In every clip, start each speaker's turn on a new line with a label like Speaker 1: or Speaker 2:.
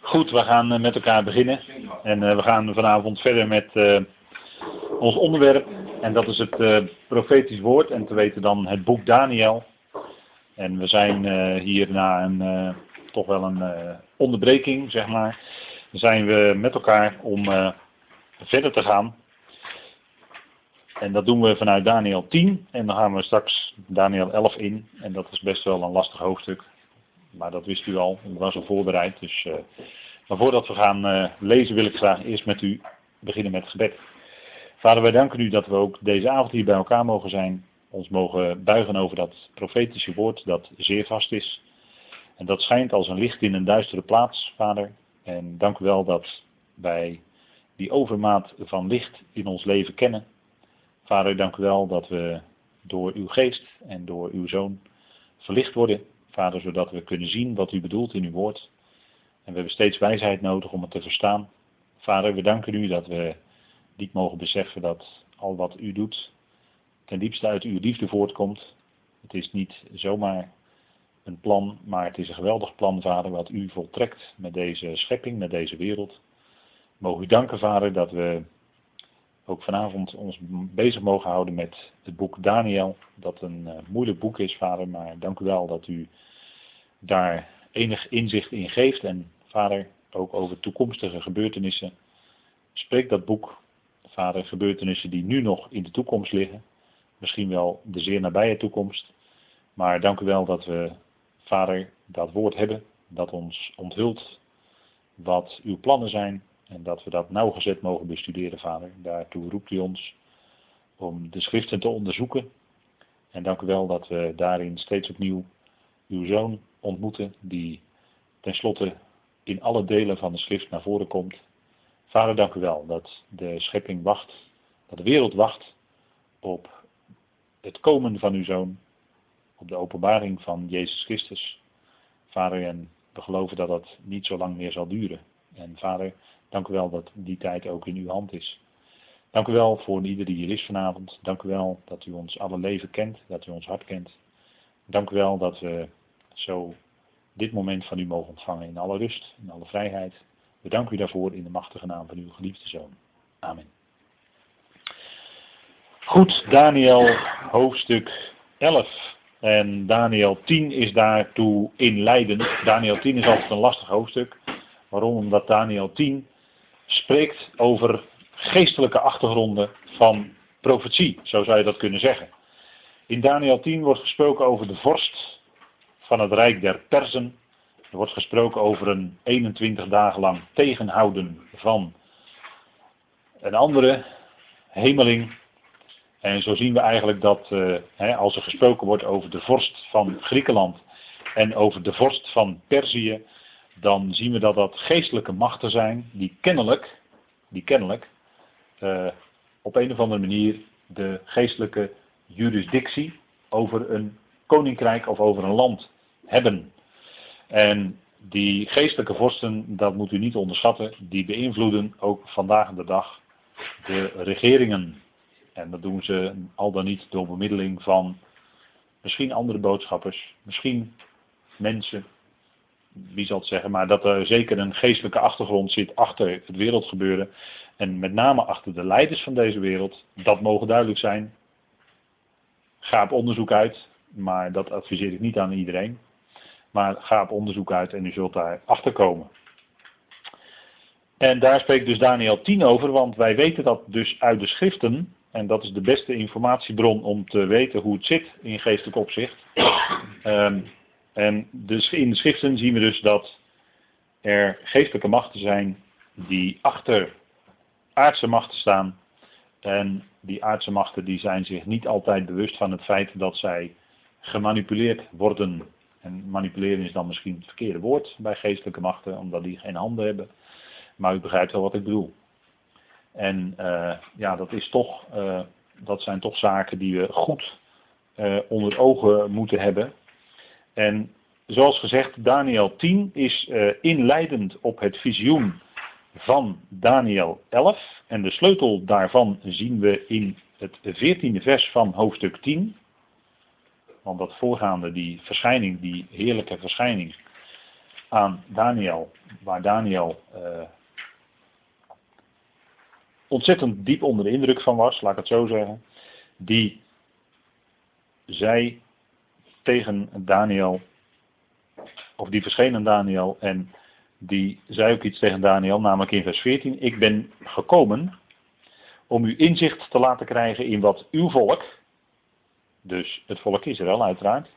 Speaker 1: Goed, we gaan eh, met elkaar beginnen. En uh, we gaan vanavond verder met uh, ons onderwerp. En dat is het uh, profetisch woord. En te weten dan het boek Daniel. En we zijn hier na een, toch wel een onderbreking, zeg maar. Zijn we met elkaar om verder te gaan. En dat doen we vanuit Daniel 10. En dan gaan we straks Daniel 11 in. En dat is best wel een lastig hoofdstuk. Maar dat wist u al, u was al voorbereid. Dus, uh, maar voordat we gaan uh, lezen wil ik graag eerst met u beginnen met gebed. Vader, wij danken u dat we ook deze avond hier bij elkaar mogen zijn. Ons mogen buigen over dat profetische woord dat zeer vast is. En dat schijnt als een licht in een duistere plaats, Vader. En dank u wel dat wij die overmaat van licht in ons leven kennen. Vader, dank u wel dat we door uw geest en door uw zoon verlicht worden Vader, zodat we kunnen zien wat u bedoelt in uw woord. En we hebben steeds wijsheid nodig om het te verstaan. Vader, we danken u dat we diep mogen beseffen dat al wat u doet ten diepste uit uw liefde voortkomt. Het is niet zomaar een plan, maar het is een geweldig plan, Vader, wat u voltrekt met deze schepping, met deze wereld. Mogen u danken, Vader, dat we ook vanavond ons bezig mogen houden met het boek Daniel. Dat een uh, moeilijk boek is, vader, maar dank u wel dat u daar enig inzicht in geeft. En vader, ook over toekomstige gebeurtenissen. Spreek dat boek, vader, gebeurtenissen die nu nog in de toekomst liggen. Misschien wel de zeer nabije toekomst. Maar dank u wel dat we, vader, dat woord hebben. Dat ons onthult wat uw plannen zijn en dat we dat nauwgezet mogen bestuderen, vader. Daartoe roept u ons om de schriften te onderzoeken. En dank u wel dat we daarin steeds opnieuw uw zoon ontmoeten, die tenslotte in alle delen van de schrift naar voren komt. Vader, dank u wel dat de schepping wacht, dat de wereld wacht op het komen van uw zoon, op de openbaring van Jezus Christus. Vader, en we geloven dat dat niet zo lang meer zal duren. En vader, Dank u wel dat die tijd ook in uw hand is. Dank u wel voor ieder die hier is vanavond. Dank u wel dat u ons alle leven kent, dat u ons hart kent. Dank u wel dat we zo dit moment van u mogen ontvangen in alle rust, in alle vrijheid. We danken u daarvoor in de machtige naam van uw geliefde zoon. Amen. Goed, Daniel hoofdstuk 11. En Daniel 10 is daartoe inleidend. Daniel 10 is altijd een lastig hoofdstuk. Waarom? Omdat Daniel 10 spreekt over geestelijke achtergronden van profetie, zo zou je dat kunnen zeggen. In Daniel 10 wordt gesproken over de vorst van het rijk der Persen. Er wordt gesproken over een 21 dagen lang tegenhouden van een andere hemeling. En zo zien we eigenlijk dat hè, als er gesproken wordt over de vorst van Griekenland en over de vorst van Perzië, dan zien we dat dat geestelijke machten zijn die kennelijk, die kennelijk uh, op een of andere manier de geestelijke jurisdictie over een koninkrijk of over een land hebben. En die geestelijke vorsten, dat moet u niet onderschatten, die beïnvloeden ook vandaag de dag de regeringen. En dat doen ze al dan niet door bemiddeling van misschien andere boodschappers, misschien mensen wie zal het zeggen, maar dat er zeker een geestelijke achtergrond zit achter het wereldgebeuren. En met name achter de leiders van deze wereld. Dat mogen duidelijk zijn. Ga op onderzoek uit, maar dat adviseer ik niet aan iedereen. Maar ga op onderzoek uit en u zult daar achter komen. En daar spreekt dus Daniel 10 over, want wij weten dat dus uit de schriften. En dat is de beste informatiebron om te weten hoe het zit in geestelijk opzicht. Um, en dus in de schriften zien we dus dat er geestelijke machten zijn die achter aardse machten staan. En die aardse machten die zijn zich niet altijd bewust van het feit dat zij gemanipuleerd worden. En manipuleren is dan misschien het verkeerde woord bij geestelijke machten, omdat die geen handen hebben. Maar u begrijpt wel wat ik bedoel. En uh, ja, dat, is toch, uh, dat zijn toch zaken die we goed uh, onder ogen moeten hebben. En zoals gezegd, Daniel 10 is inleidend op het visioen van Daniel 11. En de sleutel daarvan zien we in het 14e vers van hoofdstuk 10. Want dat voorgaande, die verschijning, die heerlijke verschijning, aan Daniel, waar Daniel uh, ontzettend diep onder de indruk van was, laat ik het zo zeggen, die zei tegen Daniel, of die verscheen aan Daniel en die zei ook iets tegen Daniel, namelijk in vers 14, ik ben gekomen om u inzicht te laten krijgen in wat uw volk, dus het volk Israël uiteraard,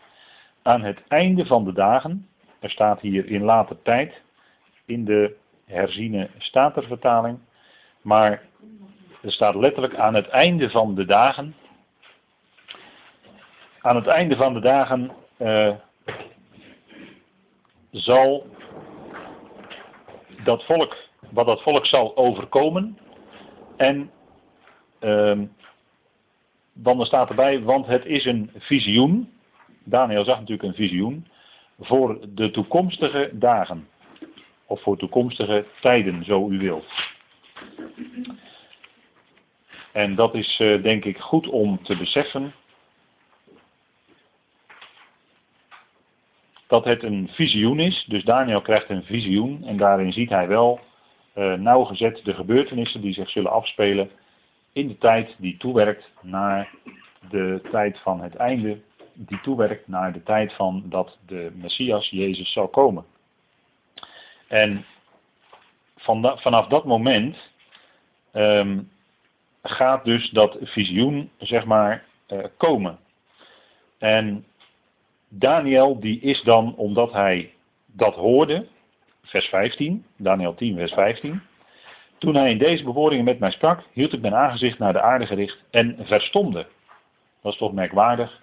Speaker 1: aan het einde van de dagen, er staat hier in later tijd, in de herziene statervertaling, maar er staat letterlijk aan het einde van de dagen, aan het einde van de dagen uh, zal dat volk, wat dat volk zal overkomen. En uh, dan staat erbij, want het is een visioen. Daniel zag natuurlijk een visioen. Voor de toekomstige dagen. Of voor toekomstige tijden, zo u wilt. En dat is uh, denk ik goed om te beseffen. Dat het een visioen is. Dus Daniel krijgt een visioen en daarin ziet hij wel uh, nauwgezet de gebeurtenissen die zich zullen afspelen in de tijd die toewerkt naar de tijd van het einde, die toewerkt naar de tijd van dat de Messias Jezus zal komen. En van vanaf dat moment um, gaat dus dat visioen, zeg maar, uh, komen. En Daniel die is dan, omdat hij dat hoorde, vers 15, Daniel 10, vers 15. Toen hij in deze bewoordingen met mij sprak, hield ik mijn aangezicht naar de aarde gericht en verstomde. Dat is toch merkwaardig.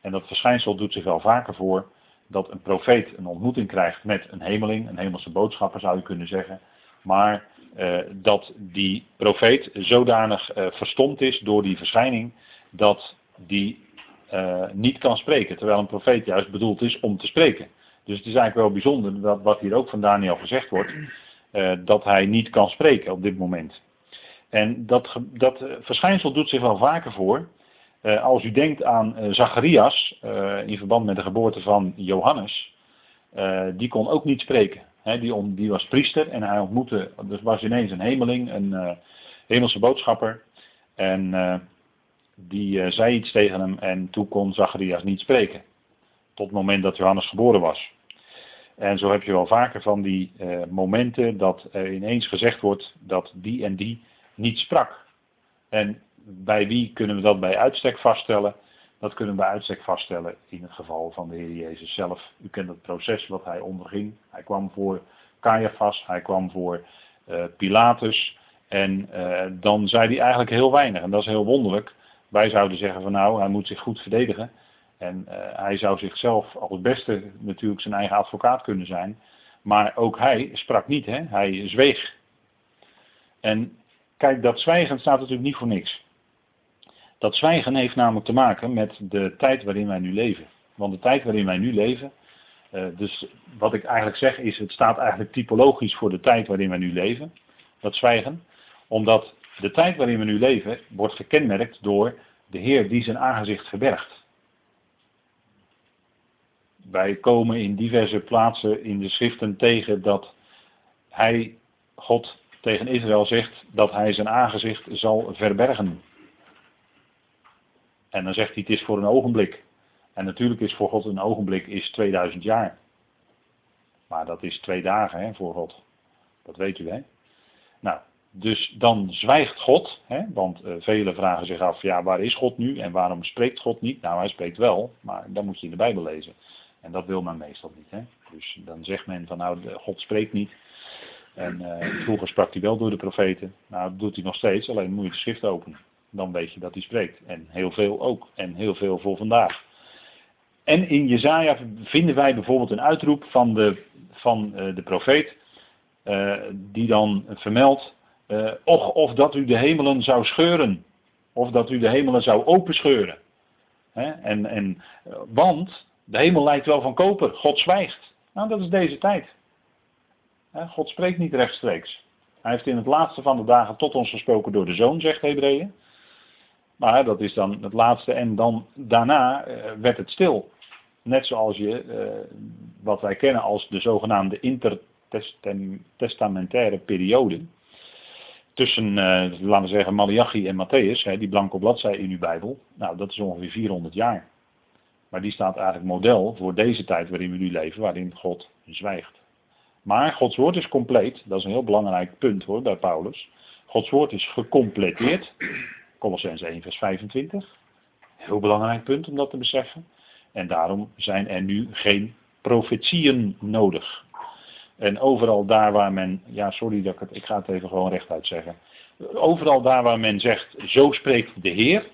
Speaker 1: En dat verschijnsel doet zich wel vaker voor dat een profeet een ontmoeting krijgt met een hemeling, een hemelse boodschapper zou je kunnen zeggen. Maar uh, dat die profeet zodanig uh, verstomd is door die verschijning dat die uh, niet kan spreken. Terwijl een profeet juist bedoeld is om te spreken. Dus het is eigenlijk wel bijzonder dat wat hier ook van Daniel gezegd wordt, uh, dat hij niet kan spreken op dit moment. En dat, dat verschijnsel doet zich wel vaker voor. Als u denkt aan Zacharias, in verband met de geboorte van Johannes, die kon ook niet spreken. He, die, die, was priester en hij ontmoette, dus was ineens een hemeling, een hemelse boodschapper. En die uh, zei iets tegen hem en toen kon Zacharias niet spreken. Tot het moment dat Johannes geboren was. En zo heb je wel vaker van die uh, momenten dat er ineens gezegd wordt dat die en die niet sprak. En bij wie kunnen we dat bij uitstek vaststellen? Dat kunnen we bij uitstek vaststellen in het geval van de Heer Jezus zelf. U kent het proces wat hij onderging. Hij kwam voor Caiaphas, hij kwam voor uh, Pilatus. En dan zei hij eigenlijk heel weinig. En dat is heel wonderlijk. Wij zouden zeggen van nou, hij moet zich goed verdedigen. En uh, hij zou zichzelf als het beste natuurlijk zijn eigen advocaat kunnen zijn. Maar ook hij sprak niet, hè? hij zweeg. En kijk, dat zwijgen staat natuurlijk niet voor niks. Dat zwijgen heeft namelijk te maken met de tijd waarin wij nu leven. Want de tijd waarin wij nu leven, uh, dus wat ik eigenlijk zeg is, het staat eigenlijk typologisch voor de tijd waarin wij nu leven. Dat zwijgen. Omdat de tijd waarin we nu leven wordt gekenmerkt door de Heer die zijn aangezicht verbergt. Wij komen in diverse plaatsen in de schriften tegen dat hij, God tegen Israël zegt dat hij zijn aangezicht zal verbergen. En dan zegt hij het is voor een ogenblik. En natuurlijk is voor God een ogenblik is 2000 jaar. Maar dat is twee dagen hè, voor God. Dat weet u hè. Nou, dus dan zwijgt God, hè, want uh, velen vragen zich af, ja waar is God nu en waarom spreekt God niet? Nou hij spreekt wel, maar dan moet je in de Bijbel lezen. En dat wil men meestal niet. Hè. Dus dan zegt men van nou God spreekt niet. En uh, vroeger sprak hij wel door de profeten. Nou dat doet hij nog steeds, alleen moet je de schrift openen. Dan weet je dat hij spreekt. En heel veel ook. En heel veel voor vandaag. En in Jezaja vinden wij bijvoorbeeld een uitroep van de, van, uh, de profeet. die dan vermeldt och, of dat u de hemelen zou scheuren. Of dat u de hemelen zou openscheuren. He? En, en, want de hemel lijkt wel van koper. God zwijgt. Nou, dat is deze tijd. God spreekt niet rechtstreeks. Hij heeft in het laatste van de dagen tot ons gesproken door de zoon, zegt Hebreeën. Maar dat is dan het laatste en dan daarna uh, werd het stil. net zoals je, eh, wat wij kennen als de zogenaamde intertestamentaire periode. Tussen, uh, laten we zeggen, Malachi en Matthäus, hè, die blanke bladzij in uw Bijbel. Nou, dat is ongeveer 400 jaar. Maar die staat eigenlijk model voor deze tijd waarin we nu leven, waarin God zwijgt. Maar Gods woord is compleet, dat is een heel belangrijk punt hoor, bij Paulus. Gods woord is gecompleteerd. Colossens 1 vers 25. Heel belangrijk punt om dat te beseffen. En daarom zijn er nu geen profetieën nodig. En overal daar waar men, ja sorry dat ik het, ik ga het even gewoon rechtuit zeggen. Overal daar waar men zegt, zo spreekt de Heer.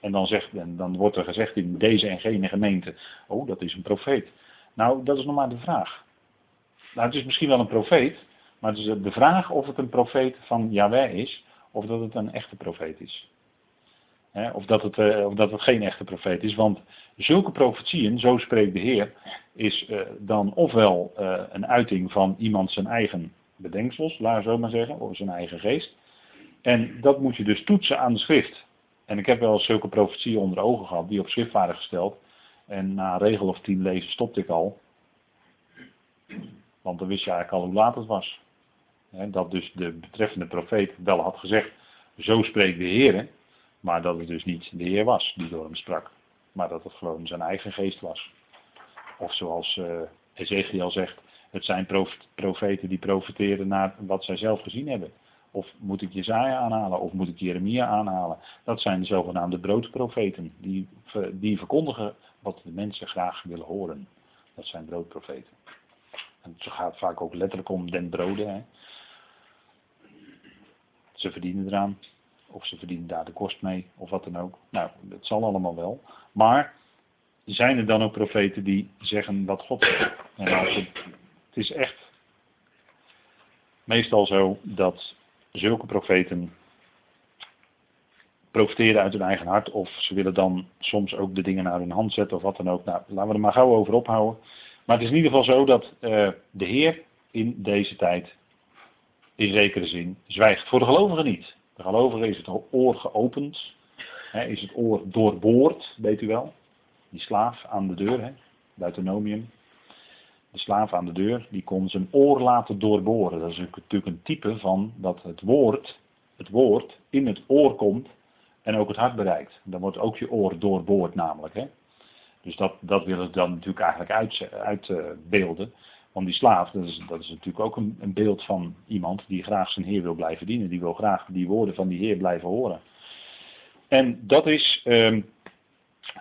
Speaker 1: En dan, zegt, en dan wordt er gezegd in deze en gene gemeente, oh dat is een profeet. Nou, dat is nog maar de vraag. Nou, het is misschien wel een profeet, maar het is de vraag of het een profeet van Yahweh is, of dat het een echte profeet is. Of, dat het, eh, het geen echte profeet is. Want zulke profetieën, zo spreekt de Heer, is uh, dan ofwel uh, een uiting van iemand zijn eigen bedenksels, laat zo maar zeggen, of zijn eigen geest. En dat moet je dus toetsen aan de schrift. En ik heb wel zulke profetieën onder ogen gehad, die op schrift waren gesteld. En na een regel of tien lezen stopte ik al. Want dan wist je eigenlijk al hoe laat het was. dat dus de betreffende profeet wel had gezegd, zo spreekt de Heer. Maar dat het dus niet de Heer was die door hem sprak. Maar dat het gewoon zijn eigen geest was. Of zoals uh, Ezekiel zegt, het zijn profeten die profeteren naar wat zij zelf gezien hebben. Of moet ik Jezaja aanhalen, of moet ik Jeremia aanhalen. Dat zijn de zogenaamde broodprofeten. Die, die verkondigen wat de mensen graag willen horen. Dat zijn broodprofeten. En het gaat vaak ook letterlijk om den broden. Hè. Ze verdienen eraan. Of ze verdienen daar de kost mee. Of wat dan ook. Nou, het zal allemaal wel. Maar zijn er dan ook profeten die zeggen wat God zegt? Als het, het is echt meestal zo dat zulke profeten profiteren uit hun eigen hart. Of ze willen dan soms ook de dingen naar hun hand zetten of wat dan ook. Nou, laten we er maar gauw over ophouden. Maar het is in ieder geval zo dat uh, de Heer in deze tijd in zekere zin zwijgt. Voor de gelovigen niet. De gelovigen is het oor geopend. Hè, is het oor doorboord, weet u wel. Die slaaf aan de deur, hè, Deuteronomium. De slaaf aan de deur, die kon zijn oor laten doorboren. Dat is natuurlijk een type van dat het woord, het woord in het oor komt en ook het hart bereikt. Dan wordt ook je oor doorboord namelijk. Hè. Dus dat, dat wil dan natuurlijk eigenlijk uitbeelden. Uit, Want die slaaf, dat is, dat is natuurlijk ook een, een, beeld van iemand die graag zijn Heer wil blijven dienen. Die wil graag die woorden van die Heer blijven horen. En dat is ehm,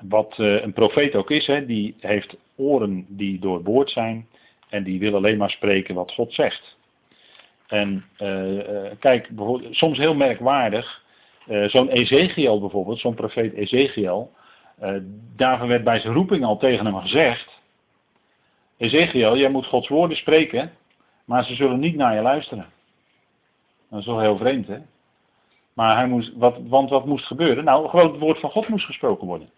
Speaker 1: wat uh, een profeet ook is. Hè. Die heeft oren die doorboord zijn. En die wil alleen maar spreken wat God zegt. En uh, kijk, soms heel merkwaardig. zo'n Ezekiel bijvoorbeeld, zo'n profeet Ezekiel David werd bij zijn roeping al tegen hem gezegd. Ezekiel, jij moet Gods woorden spreken, maar ze zullen niet naar je luisteren. Dat is wel heel vreemd, hè? Maar hij moest, wat, want wat moest gebeuren? Nou, gewoon het woord van God moest gesproken worden.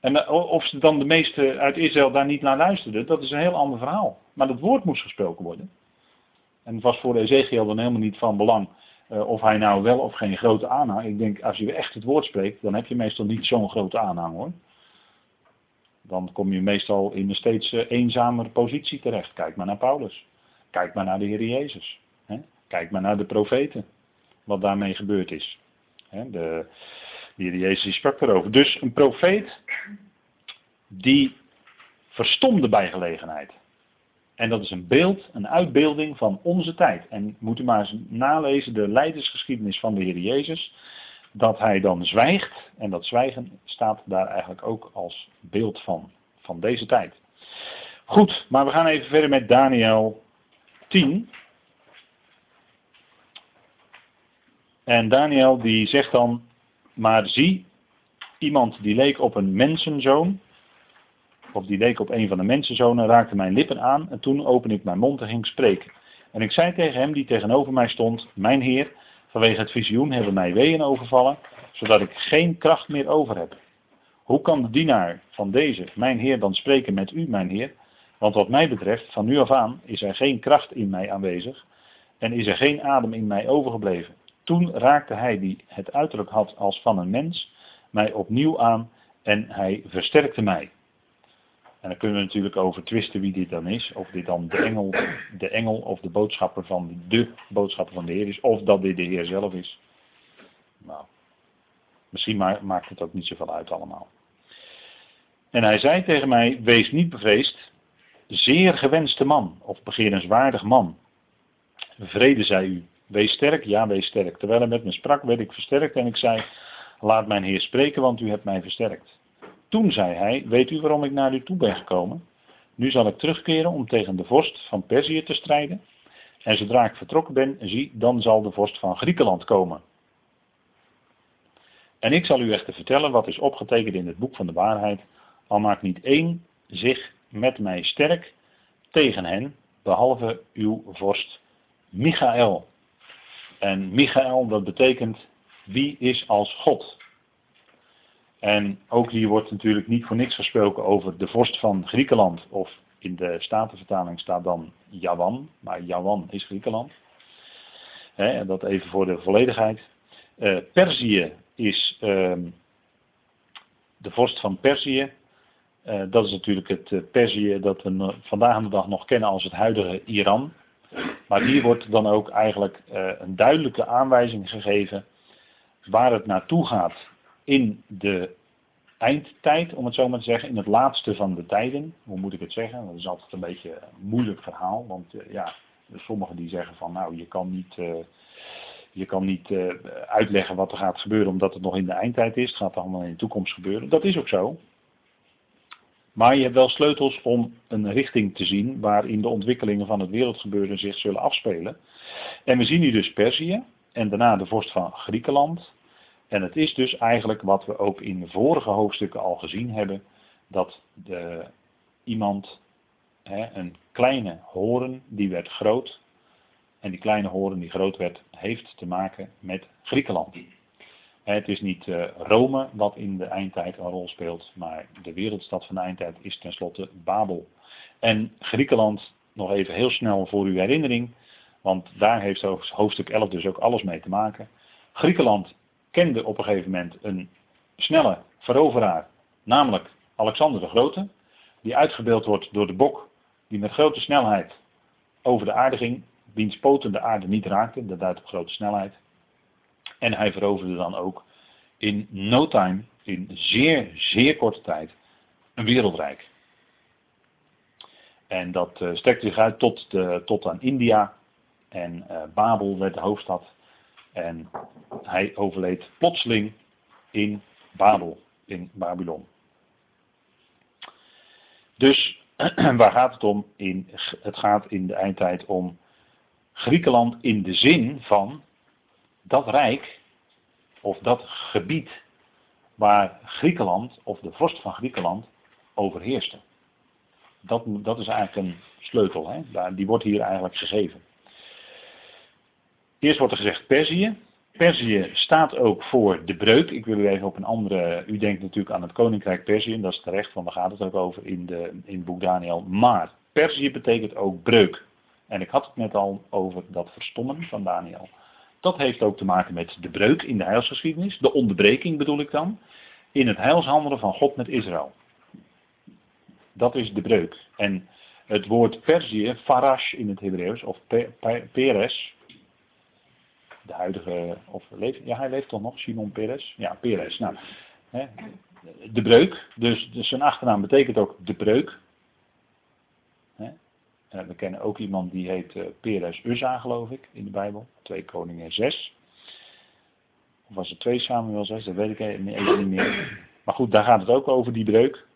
Speaker 1: En eh, of ze dan de meesten uit Israël daar niet naar luisterden, dat is een heel ander verhaal. Maar het woord moest gesproken worden. En het was voor Ezekiel dan helemaal niet van belang uh, of hij nou wel of geen grote aanhang. Ik denk, als je echt het woord spreekt, dan heb je meestal niet zo'n grote aanhang hoor. Dan kom je meestal in een steeds uh, eenzamere positie terecht. Kijk maar naar Paulus. Kijk maar naar de Heer Jezus. Hè? Kijk maar naar de profeten. Wat daarmee gebeurd is. Hè? De, de Heer Jezus sprak erover. Dus een profeet die verstomde bij gelegenheid. En dat is een beeld, een uitbeelding van onze tijd. En moet u maar eens nalezen de leidersgeschiedenis van de Heer Jezus. Dat hij dan zwijgt. En dat zwijgen staat daar eigenlijk ook als beeld van. Van deze tijd. Goed, maar we gaan even verder met Daniel 10. En Daniel die zegt dan, maar zie, iemand die leek op een mensenzoon, of die leek op een van de mensenzonen, raakte mijn lippen aan en toen opende ik mijn mond en ging spreken. En ik zei tegen hem die tegenover mij stond, mijn heer, vanwege het visioen hebben mij weeën overvallen, zodat ik geen kracht meer over heb. Hoe kan de dienaar van deze, mijn heer, dan spreken met u, mijn heer? Want wat mij betreft, van nu af aan, is er geen kracht in mij aanwezig en is er geen adem in mij overgebleven. Toen raakte hij, die het uiterlijk had als van een mens, mij opnieuw aan en hij versterkte mij. En dan kunnen we natuurlijk over twisten wie dit dan is. Of dit dan de engel, de engel of de boodschapper van de boodschapper van de Heer is. Of dat dit de Heer zelf is. Nou, misschien maakt het ook niet zoveel uit allemaal. En hij zei tegen mij, wees niet bevreesd, zeer gewenste man, of begeerenswaardig man. Vrede zij u, wees sterk, ja wees sterk. Terwijl hij met me sprak, werd ik versterkt en ik zei, laat mijn Heer spreken, want u hebt mij versterkt. Toen zei hij, weet u waarom ik naar u toe ben gekomen? Nu zal ik terugkeren om tegen de vorst van Perzië te strijden. En zodra ik vertrokken ben, zie, dan zal de vorst van Griekenland komen. En ik zal u echter vertellen wat is opgetekend in het boek van de waarheid, al maakt niet één zich met mij sterk tegen hen, behalve uw vorst Michael. En Michael, dat betekent wie is als God. En ook hier wordt natuurlijk niet voor niks gesproken over de vorst van Griekenland. Of in de Statenvertaling staat dan Jawan, maar Jawan is Griekenland. He, dat even voor de volledigheid. Uh, Perzië is uh, de vorst van Perzië. Uh, dat is natuurlijk het uh, Perzië dat we vandaag aan de dag nog kennen als het huidige Iran. Maar hier wordt dan ook eigenlijk een duidelijke aanwijzing gegeven waar het naartoe gaat in de eindtijd, om het zo maar te zeggen, in het laatste van de tijden. Hoe moet ik het zeggen? Dat is altijd een beetje een moeilijk verhaal, want uh, ja, sommigen die zeggen van nou, je kan niet, uh, je kan niet uh, uitleggen wat er gaat gebeuren omdat het nog in de eindtijd is. Het gaat allemaal in de toekomst gebeuren. Dat is ook zo. Maar je hebt wel sleutels om een richting te zien waarin de ontwikkelingen van het wereldgebeuren zich zullen afspelen. En we zien hier dus Perzië en daarna de vorst van Griekenland. En het is dus eigenlijk wat we ook in de vorige hoofdstukken al gezien hebben, dat de, iemand, hè, een kleine horen, die werd groot, en die kleine horen die groot werd, heeft te maken met Griekenland. Het is niet uh, Rome wat in de eindtijd een rol speelt, maar de wereldstad van de eindtijd is tenslotte Babel. En Griekenland, nog even heel snel voor uw herinnering, want daar heeft hoofdstuk 11 dus ook alles mee te maken. Griekenland kende op een gegeven moment een snelle veroveraar, namelijk Alexander de Grote, die uitgebeeld wordt door de bok, die met grote snelheid over de aarde ging, wiens poten de aarde niet raakten, dat duidt op grote snelheid. En hij veroverde dan ook in no time, in zeer, zeer korte tijd, een wereldrijk. En dat uh, strekte zich uit tot, de, tot aan India. En uh, Babel werd de hoofdstad. En hij overleed plotseling in Babel, in Babylon. Dus waar gaat het om? In, het gaat in de eindtijd om Griekenland in de zin van dat rijk of dat gebied waar Griekenland of de vorst van Griekenland overheerste. Dat, dat is eigenlijk een sleutel, hè? die wordt hier eigenlijk gegeven. Eerst wordt er gezegd Perzië. Perzië staat ook voor de breuk. Ik wil u even op een andere. U denkt natuurlijk aan het koninkrijk Perzië, en dat is terecht, want daar gaat het ook over in, de, in het boek Daniel. Maar Perzië betekent ook breuk. En ik had het net al over dat verstommen van Daniel. Dat heeft ook te maken met de breuk in de heilsgeschiedenis, de onderbreking bedoel ik dan, in het heilshandelen van God met Israël. Dat is de breuk. En het woord Perzië, Farash in het Hebreeuws, of Peres, de huidige, of leeft, ja hij leeft toch nog, Simon Peres? Ja, Peres. Nou, hè, de breuk, dus, dus zijn achternaam betekent ook de breuk. Hè. we kennen ook iemand die heet uh, Peres Uzza, geloof ik, in de Bijbel. 2 Koningen 6. Of was het 2 Samuel 6, dat weet ik even niet meer. Maar goed, daar gaat het ook over, die breuk.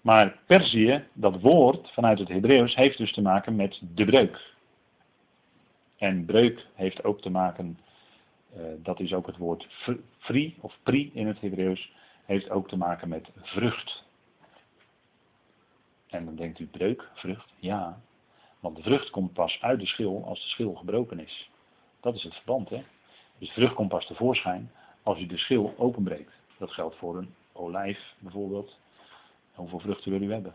Speaker 1: Maar Perzië, dat woord vanuit het Hebreeuws, heeft dus te maken met de breuk. En breuk heeft ook te maken dat is ook het woord free of pri in het Hebreeuws, heeft ook te maken met vrucht. En dan denkt u breuk, vrucht, ja. Want de vrucht komt pas uit de schil als de schil gebroken is. Dat is het verband, hè. Dus de vrucht komt pas tevoorschijn als u de schil openbreekt. Dat geldt voor een olijf bijvoorbeeld. Hoeveel vruchten wil u hebben?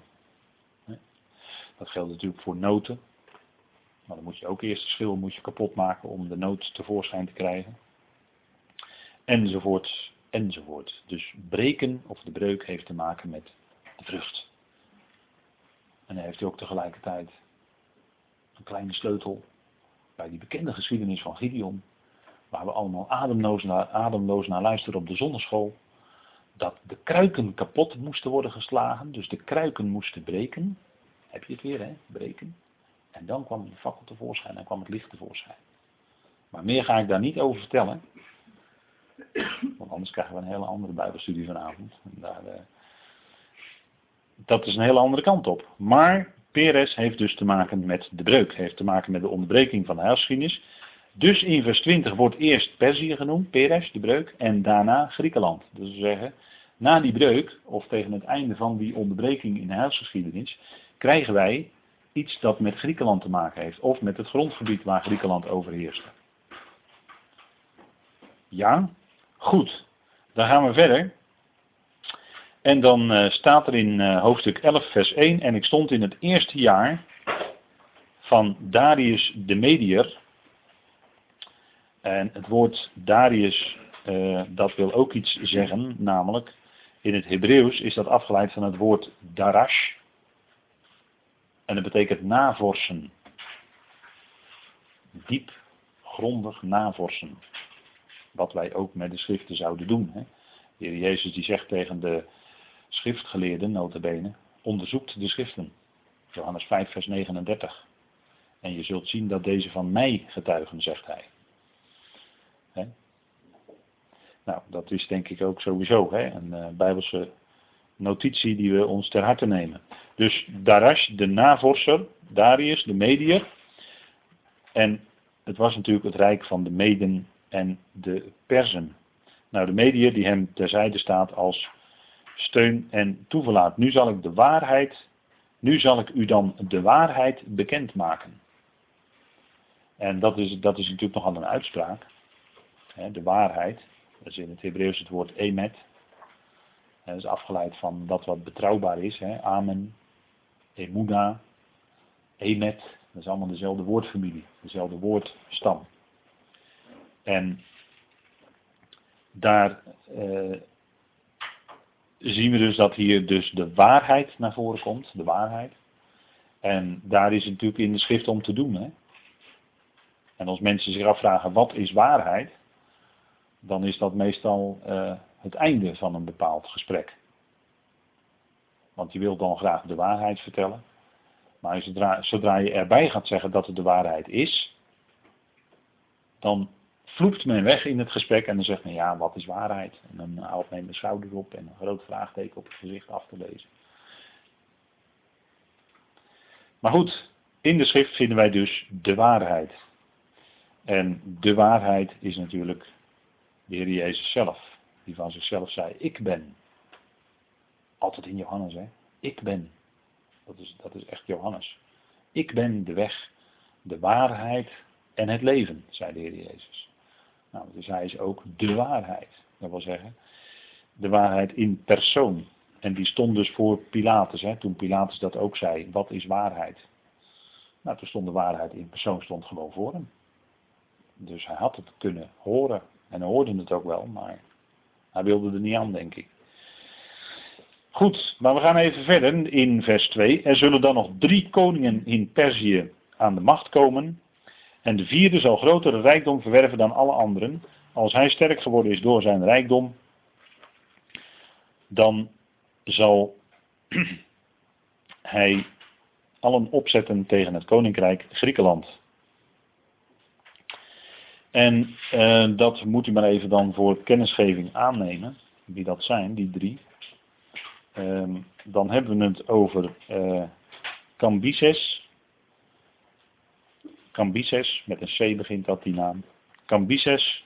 Speaker 1: Dat geldt natuurlijk voor noten. Maar dan moet je ook eerst de schil moet je kapot maken om de noot tevoorschijn te krijgen enzovoort, enzovoort. Dus breken of de breuk heeft te maken met de vrucht. En dan heeft hij ook tegelijkertijd een kleine sleutel bij die bekende geschiedenis van Gideon. Waar we allemaal ademloos naar, ademloos naar luisteren op de zonneschool. Dat de kruiken kapot moesten worden geslagen. Dus de kruiken moesten breken. Heb je het weer, hè? Breken. En dan kwam de fakkel tevoorschijn en kwam het licht tevoorschijn. Maar meer ga ik daar niet over vertellen. Want anders krijgen we een hele andere Bijbelstudie vanavond. Daar, uh, dat is een hele andere kant op. Maar Peres heeft dus te maken met de breuk. Heeft te maken met de onderbreking van de heilsgeschiedenis. Dus in vers 20 wordt eerst Perzië genoemd, Peres, de breuk, en daarna Griekenland. Dus we zeggen, na die breuk, of tegen het einde van die onderbreking in de heilsgeschiedenis, krijgen wij iets dat met Griekenland te maken heeft. Of met het grondgebied waar Griekenland overheerste. Ja, goed. Dan gaan we verder. En dan uh, staat er in uh, hoofdstuk 11, vers 1. En ik stond in het eerste jaar van Darius de Medier. En het woord Darius, uh, dat wil ook iets zeggen, namelijk in het Hebreeuws is dat afgeleid van het woord darash. En dat betekent navorsen. Diep, grondig navorsen. Wat wij ook met de schriften zouden doen. Hè. Jezus die zegt tegen de schriftgeleerden, notabene, onderzoekt de schriften. Johannes 5, vers 39. En je zult zien dat deze van mij getuigen, zegt hij. Hè? Nou, dat is denk ik ook sowieso hè? een uh, bijbelse notitie die we ons ter harte nemen. Dus Darash, de navorser, Darius, de medier. En het was natuurlijk het rijk van de Meden en de Persen. Nou, de medier die hem terzijde staat als steun en toeverlaat. Nu zal ik de waarheid, nu zal ik u dan de waarheid bekendmaken. En dat is, dat is natuurlijk nogal een uitspraak. de waarheid, dat is in het Hebreeuws het woord emet. Dat is afgeleid van dat wat betrouwbaar is. Amen, emuna, emet. Dat is allemaal dezelfde woordfamilie, dezelfde woordstam. En daar uh, zien we dus dat hier dus de waarheid naar voren komt, de waarheid. En daar is het natuurlijk in de schrift om te doen. Hè? En als mensen zich afvragen wat is waarheid, dan is dat meestal uh, het einde van een bepaald gesprek. Want je wilt dan graag de waarheid vertellen. Maar zodra je erbij gaat zeggen dat het de waarheid is, dan vloept men weg in het gesprek en dan zegt men ja, wat is waarheid? En dan haalt men de schouders op en een groot vraagteken op het gezicht af te lezen. Maar goed, in de schrift vinden wij dus de waarheid. En de waarheid is natuurlijk de Heer Jezus zelf, die van zichzelf zei, ik ben. Altijd in Johannes, hè. Ik ben. Dat is, dat is echt Johannes. Ik ben de weg, de waarheid en het leven, zei de Heer Jezus. Nou, dus hij is ook de waarheid. Dat wil zeggen, de waarheid in persoon. En die stond dus voor Pilatus, hè, toen Pilatus dat ook zei. Wat is waarheid? Nou, toen stond de waarheid in persoon stond gewoon voor hem. Dus hij had het kunnen horen. En hij hoorde het ook wel, maar hij wilde er niet aan, denk ik. Goed, maar we gaan even verder in vers 2. Er zullen dan nog drie koningen in Perzië aan de macht komen. En de vierde zal grotere rijkdom verwerven dan alle anderen. Als hij sterk geworden is door zijn rijkdom, dan zal hij allen opzetten tegen het koninkrijk Griekenland. En eh, dat moet u maar even dan voor kennisgeving aannemen, wie dat zijn, die drie. Uh, dan hebben we het over uh, Cambyses, Cambyses, met een C begint dat die naam. Cambyses,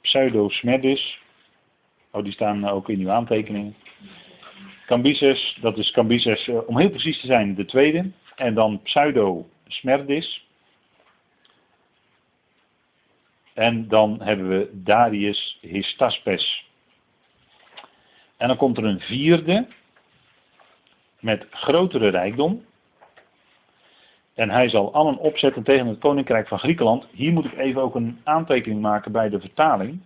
Speaker 1: Pseudosmerdis. Oh, die staan ook in uw aantekeningen. Cambyses, dat is Cambyses, eh, om heel precies te zijn, de tweede. En dan Pseudosmerdis. En dan hebben we Darius Histaspes. En dan komt er een vierde met grotere rijkdom. En hij zal allen opzetten tegen het koninkrijk van Griekenland. Hier moet ik even ook een aantekening maken bij de vertaling.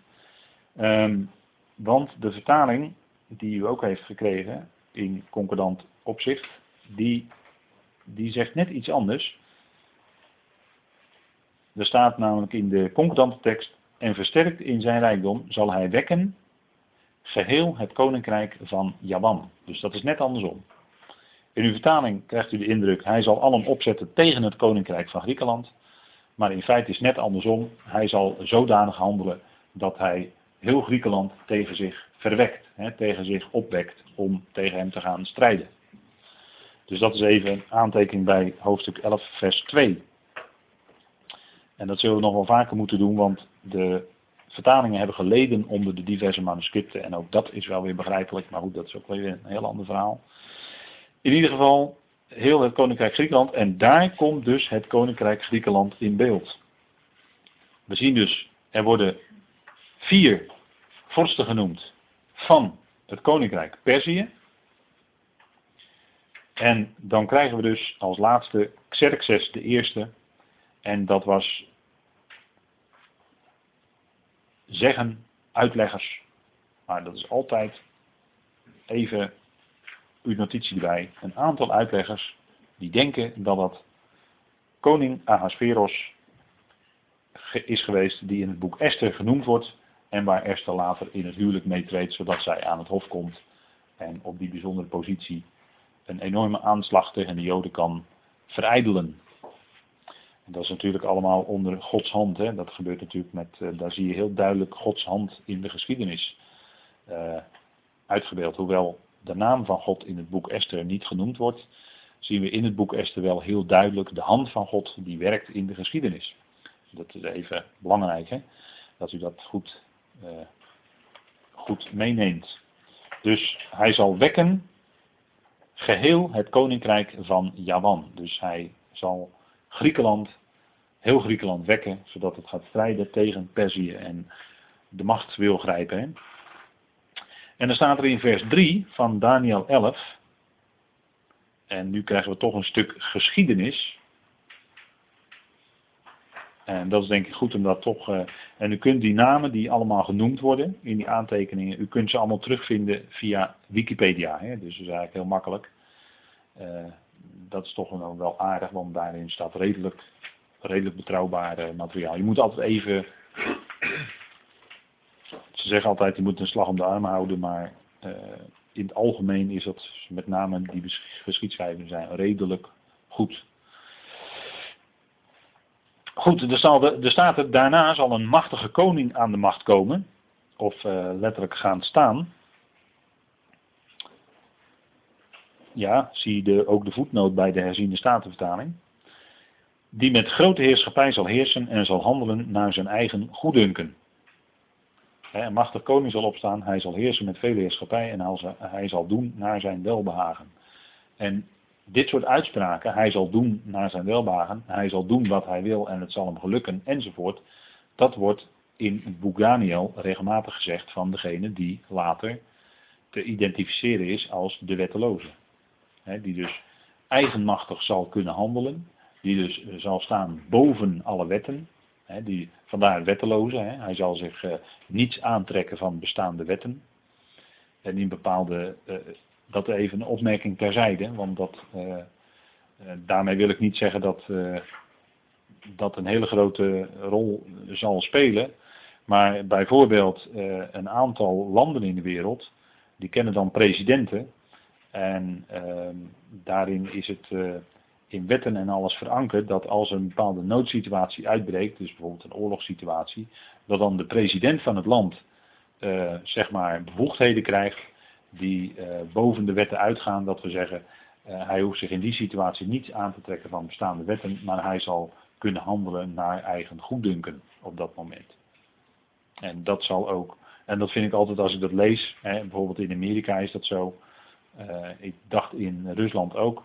Speaker 1: Um, want de vertaling die u ook heeft gekregen in concordant opzicht, die die zegt net iets anders. Er staat namelijk in de concordante tekst, en versterkt in zijn rijkdom zal hij wekken geheel het koninkrijk van Javan. Dus dat is net andersom. In uw vertaling krijgt u de indruk, hij zal allen opzetten tegen het koninkrijk van Griekenland. Maar in feite is net andersom, hij zal zodanig handelen dat hij heel Griekenland tegen zich verwekt, hè, tegen zich opwekt om tegen hem te gaan strijden. Dus dat is even een aantekening bij hoofdstuk 11, vers 2. En dat zullen we nog wel vaker moeten doen, want de vertalingen hebben geleden onder de diverse manuscripten. En ook dat is wel weer begrijpelijk, maar goed, dat is ook weer een heel ander verhaal. In ieder geval, heel het Koninkrijk Griekenland. En daar komt dus het Koninkrijk Griekenland in beeld. We zien dus, er worden vier vorsten genoemd van het Koninkrijk Perzië. En dan krijgen we dus als laatste Xerxes de eerste. En dat was zeggen uitleggers. Maar dat is altijd even uw notitie erbij. Een aantal uitleggers die denken dat dat koning Ahasveros is geweest die in het boek Esther genoemd wordt en waar Esther later in het huwelijk meetreedt zodat zij aan het hof komt en op die bijzondere positie een enorme aanslag tegen de Joden kan verijdelen. En dat is natuurlijk allemaal onder Gods hand. Hè. Dat gebeurt natuurlijk met, uh, daar zie je heel duidelijk Gods hand in de geschiedenis uh, uitgebeeld. Hoewel de naam van God in het boek Esther niet genoemd wordt, zien we in het boek Esther wel heel duidelijk de hand van God die werkt in de geschiedenis. Dat is even belangrijk, hè? dat u dat goed, uh, goed meeneemt. Dus hij zal wekken geheel het koninkrijk van Javan. Dus hij zal Griekenland, heel Griekenland wekken, zodat het gaat strijden tegen Perzië en de macht wil grijpen. Hè? En dan staat er in vers 3 van Daniel 11, en nu krijgen we toch een stuk geschiedenis. En dat is denk ik goed om dat toch. Uh, en u kunt die namen die allemaal genoemd worden in die aantekeningen, u kunt ze allemaal terugvinden via Wikipedia. Hè? Dus dat is eigenlijk heel makkelijk. Uh, dat is toch wel, wel aardig, want daarin staat redelijk, redelijk betrouwbaar materiaal. Je moet altijd even ze zeggen altijd, je moet een slag om de arm houden, maar uh, in het algemeen is dat met name die geschiedschrijvingen zijn redelijk goed. Goed, er, zal staat er, daarna zal een machtige koning aan de macht komen, of uh, letterlijk gaan staan. Ja, zie de, ook de voetnoot bij de herziende statenvertaling. Die met grote heerschappij zal heersen en zal handelen naar zijn eigen goeddunken. Een machtig koning zal opstaan, hij zal heersen met vele heerschappij en hij zal doen naar zijn welbehagen. En dit soort uitspraken, hij zal doen naar zijn welbehagen, hij zal doen wat hij wil en het zal hem gelukken enzovoort, dat wordt in het boek Daniel regelmatig gezegd van degene die later te identificeren is als de wetteloze. die dus eigenmachtig zal kunnen handelen, die dus zal staan boven alle wetten, die, vandaar wetteloze. Hij zal zich uh, niets aantrekken van bestaande wetten. En in bepaalde, uh, dat even een opmerking terzijde, want dat, uh, daarmee wil ik niet zeggen dat dat een hele grote rol zal spelen. Maar bijvoorbeeld een aantal landen in de wereld, die kennen dan presidenten. En ehm, daarin is het in wetten en alles verankerd dat als een bepaalde noodsituatie uitbreekt, dus bijvoorbeeld een oorlogssituatie, dat dan de president van het land uh, zeg maar bevoegdheden krijgt die uh, boven de wetten uitgaan. Dat we zeggen, uh, hij hoeft zich in die situatie niets aan te trekken van bestaande wetten, maar hij zal kunnen handelen naar eigen goeddunken op dat moment. En dat zal ook, en dat vind ik altijd als ik dat lees, hè, bijvoorbeeld in Amerika is dat zo, ik dacht in Rusland ook,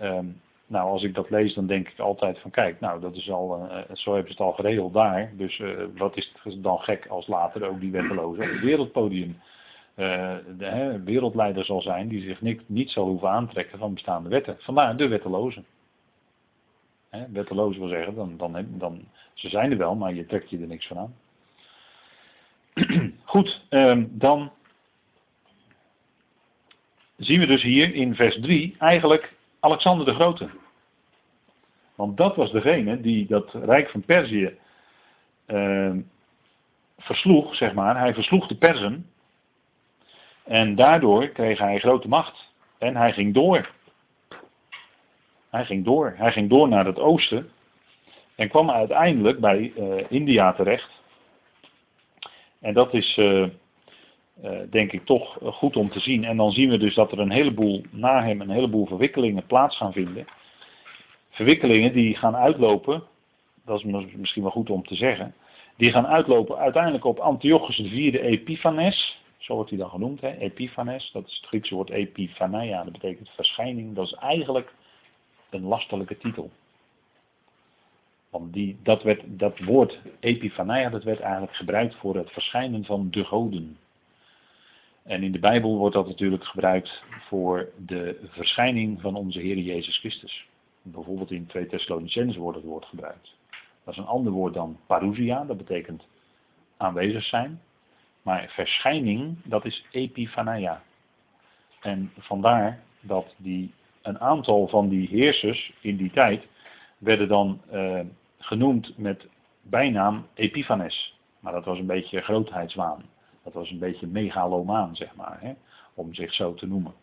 Speaker 1: um, nou, als ik dat lees, dan denk ik altijd van kijk, nou, dat is al, uh, zo hebben ze het al geregeld daar. Dus uh, wat is het dan gek als later ook die wetteloze op het wereldpodium de hè, wereldleider zal zijn die zich niet, niet zal hoeven aantrekken van bestaande wetten. Vandaar de wetteloze. Hè, wetteloze wil zeggen, dan, dan, dan, ze zijn er wel, maar je trekt je er niks van aan. Goed, um, dan zien we dus hier in vers 3 eigenlijk Alexander de Grote. Want dat was degene die dat rijk van Perzië uh, versloeg, zeg maar. Hij versloeg de Perzen. En daardoor kreeg hij grote macht. En hij ging door. Hij ging door. Hij ging door naar het oosten. En kwam uiteindelijk bij uh, India terecht. En dat is, uh, denk ik, toch goed om te zien. En dan zien we dus dat er een heleboel, na hem, een heleboel verwikkelingen plaats gaan vinden. Verwikkelingen die gaan uitlopen, dat is misschien wel goed om te zeggen. Die gaan uitlopen uiteindelijk op Antiochus IV Epiphanes. Zo wordt hij dan genoemd, hè? Epiphanes. Dat is het Griekse woord epiphania, dat betekent verschijning. Dat is eigenlijk een lastelijke titel. Want die, dat, werd, dat woord epifania, dat werd eigenlijk gebruikt voor het verschijnen van de goden. En in de Bijbel wordt dat natuurlijk gebruikt voor de verschijning van onze Heer Jezus Christus. Bijvoorbeeld in 2 Thessalonicenzen wordt het woord gebruikt. Dat is een ander woord dan parousia, dat betekent aanwezig zijn. Maar verschijning, dat is epifania. En vandaar dat die, een aantal van die heersers in die tijd werden dan uh, genoemd met bijnaam Epiphanes. Maar dat was een beetje grootheidswaan. Dat was een beetje megalomaan, zeg maar, hè, om zich zo te noemen.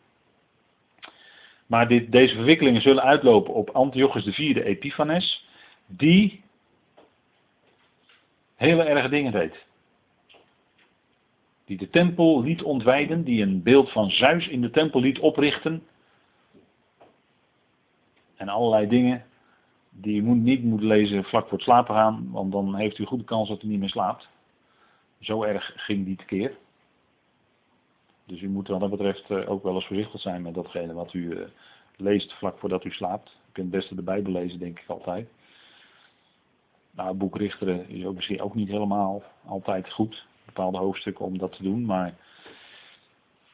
Speaker 1: Maar dit, deze verwikkelingen zullen uitlopen op Antiochus IV Epiphanes, die hele erge dingen deed. Die de tempel liet ontwijden, die een beeld van Zeus in de tempel liet oprichten. En allerlei dingen die u niet moet lezen vlak voor het slapen gaan, want dan heeft u goede kans dat u niet meer slaapt. Zo erg ging die tekeer. Dus u moet wat dat betreft eh, ook wel eens voorzichtig zijn met datgene wat u eh, leest vlak voordat u slaapt. U kunt het beste de Bijbel lezen, denk ik altijd. Nou, het boek Richteren is ook misschien ook niet helemaal altijd goed. Bepaalde hoofdstukken om dat te doen, maar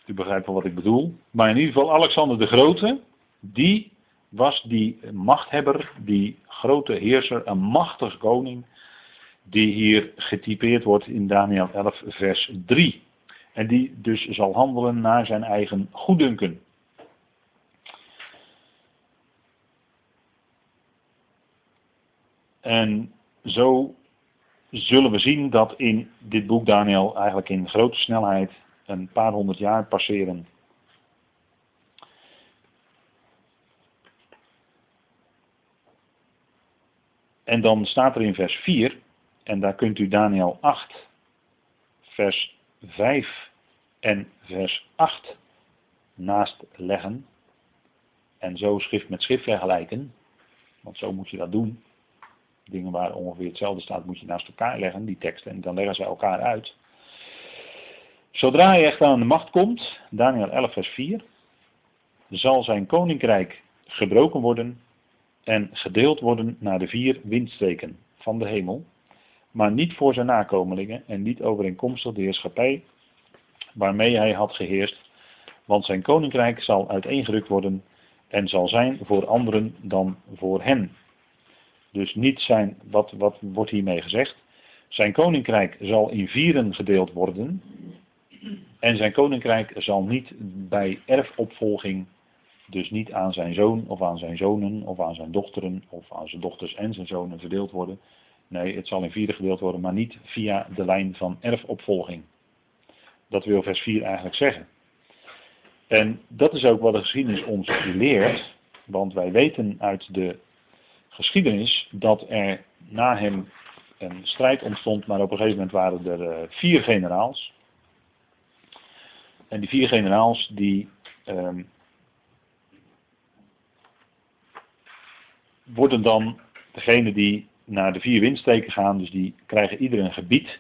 Speaker 1: u begrijpt wel wat ik bedoel. Maar in ieder geval Alexander de Grote, die was die machthebber, die grote heerser, een machtig koning, die hier getypeerd wordt in Daniel 11, vers 3. En die dus zal handelen naar zijn eigen goeddunken. En zo zullen we zien dat in dit boek Daniel eigenlijk in grote snelheid een paar honderd jaar passeren En dan staat er in vers 4, en daar kunt u Daniel 8, vers 5 en vers 8 naast leggen. En zo schrift met schrift vergelijken. Want zo moet je dat doen. Dingen waar ongeveer hetzelfde staat, moet je naast elkaar leggen, die teksten. En dan leggen ze elkaar uit. Zodra hij echt aan de macht komt, Daniel 11, vers 4, zal zijn koninkrijk gebroken worden en gedeeld worden naar de vier windstreken van de hemel, maar niet voor zijn nakomelingen en niet overeenkomstig de heerschappij waarmee hij had geheerst, want zijn koninkrijk zal uiteengerukt worden en zal zijn voor anderen dan voor hen. Dus niet zijn, wat, wat wordt hiermee gezegd? Zijn koninkrijk zal in vieren gedeeld worden en zijn koninkrijk zal niet bij erfopvolging dus niet aan zijn zoon of aan zijn zonen of aan zijn dochteren of aan zijn dochters en zijn zonen verdeeld worden. Nee, het zal in vierde gedeeld worden, maar niet via de lijn van erfopvolging. Dat wil vers 4 eigenlijk zeggen. En dat is ook wat de geschiedenis ons leert, want wij weten uit de geschiedenis dat er na hem een strijd ontstond, maar op een gegeven moment waren er eh, vier generaals. En die vier generaals die um, worden dan degene die naar de vier windsteken gaan, dus die krijgen ieder een gebied,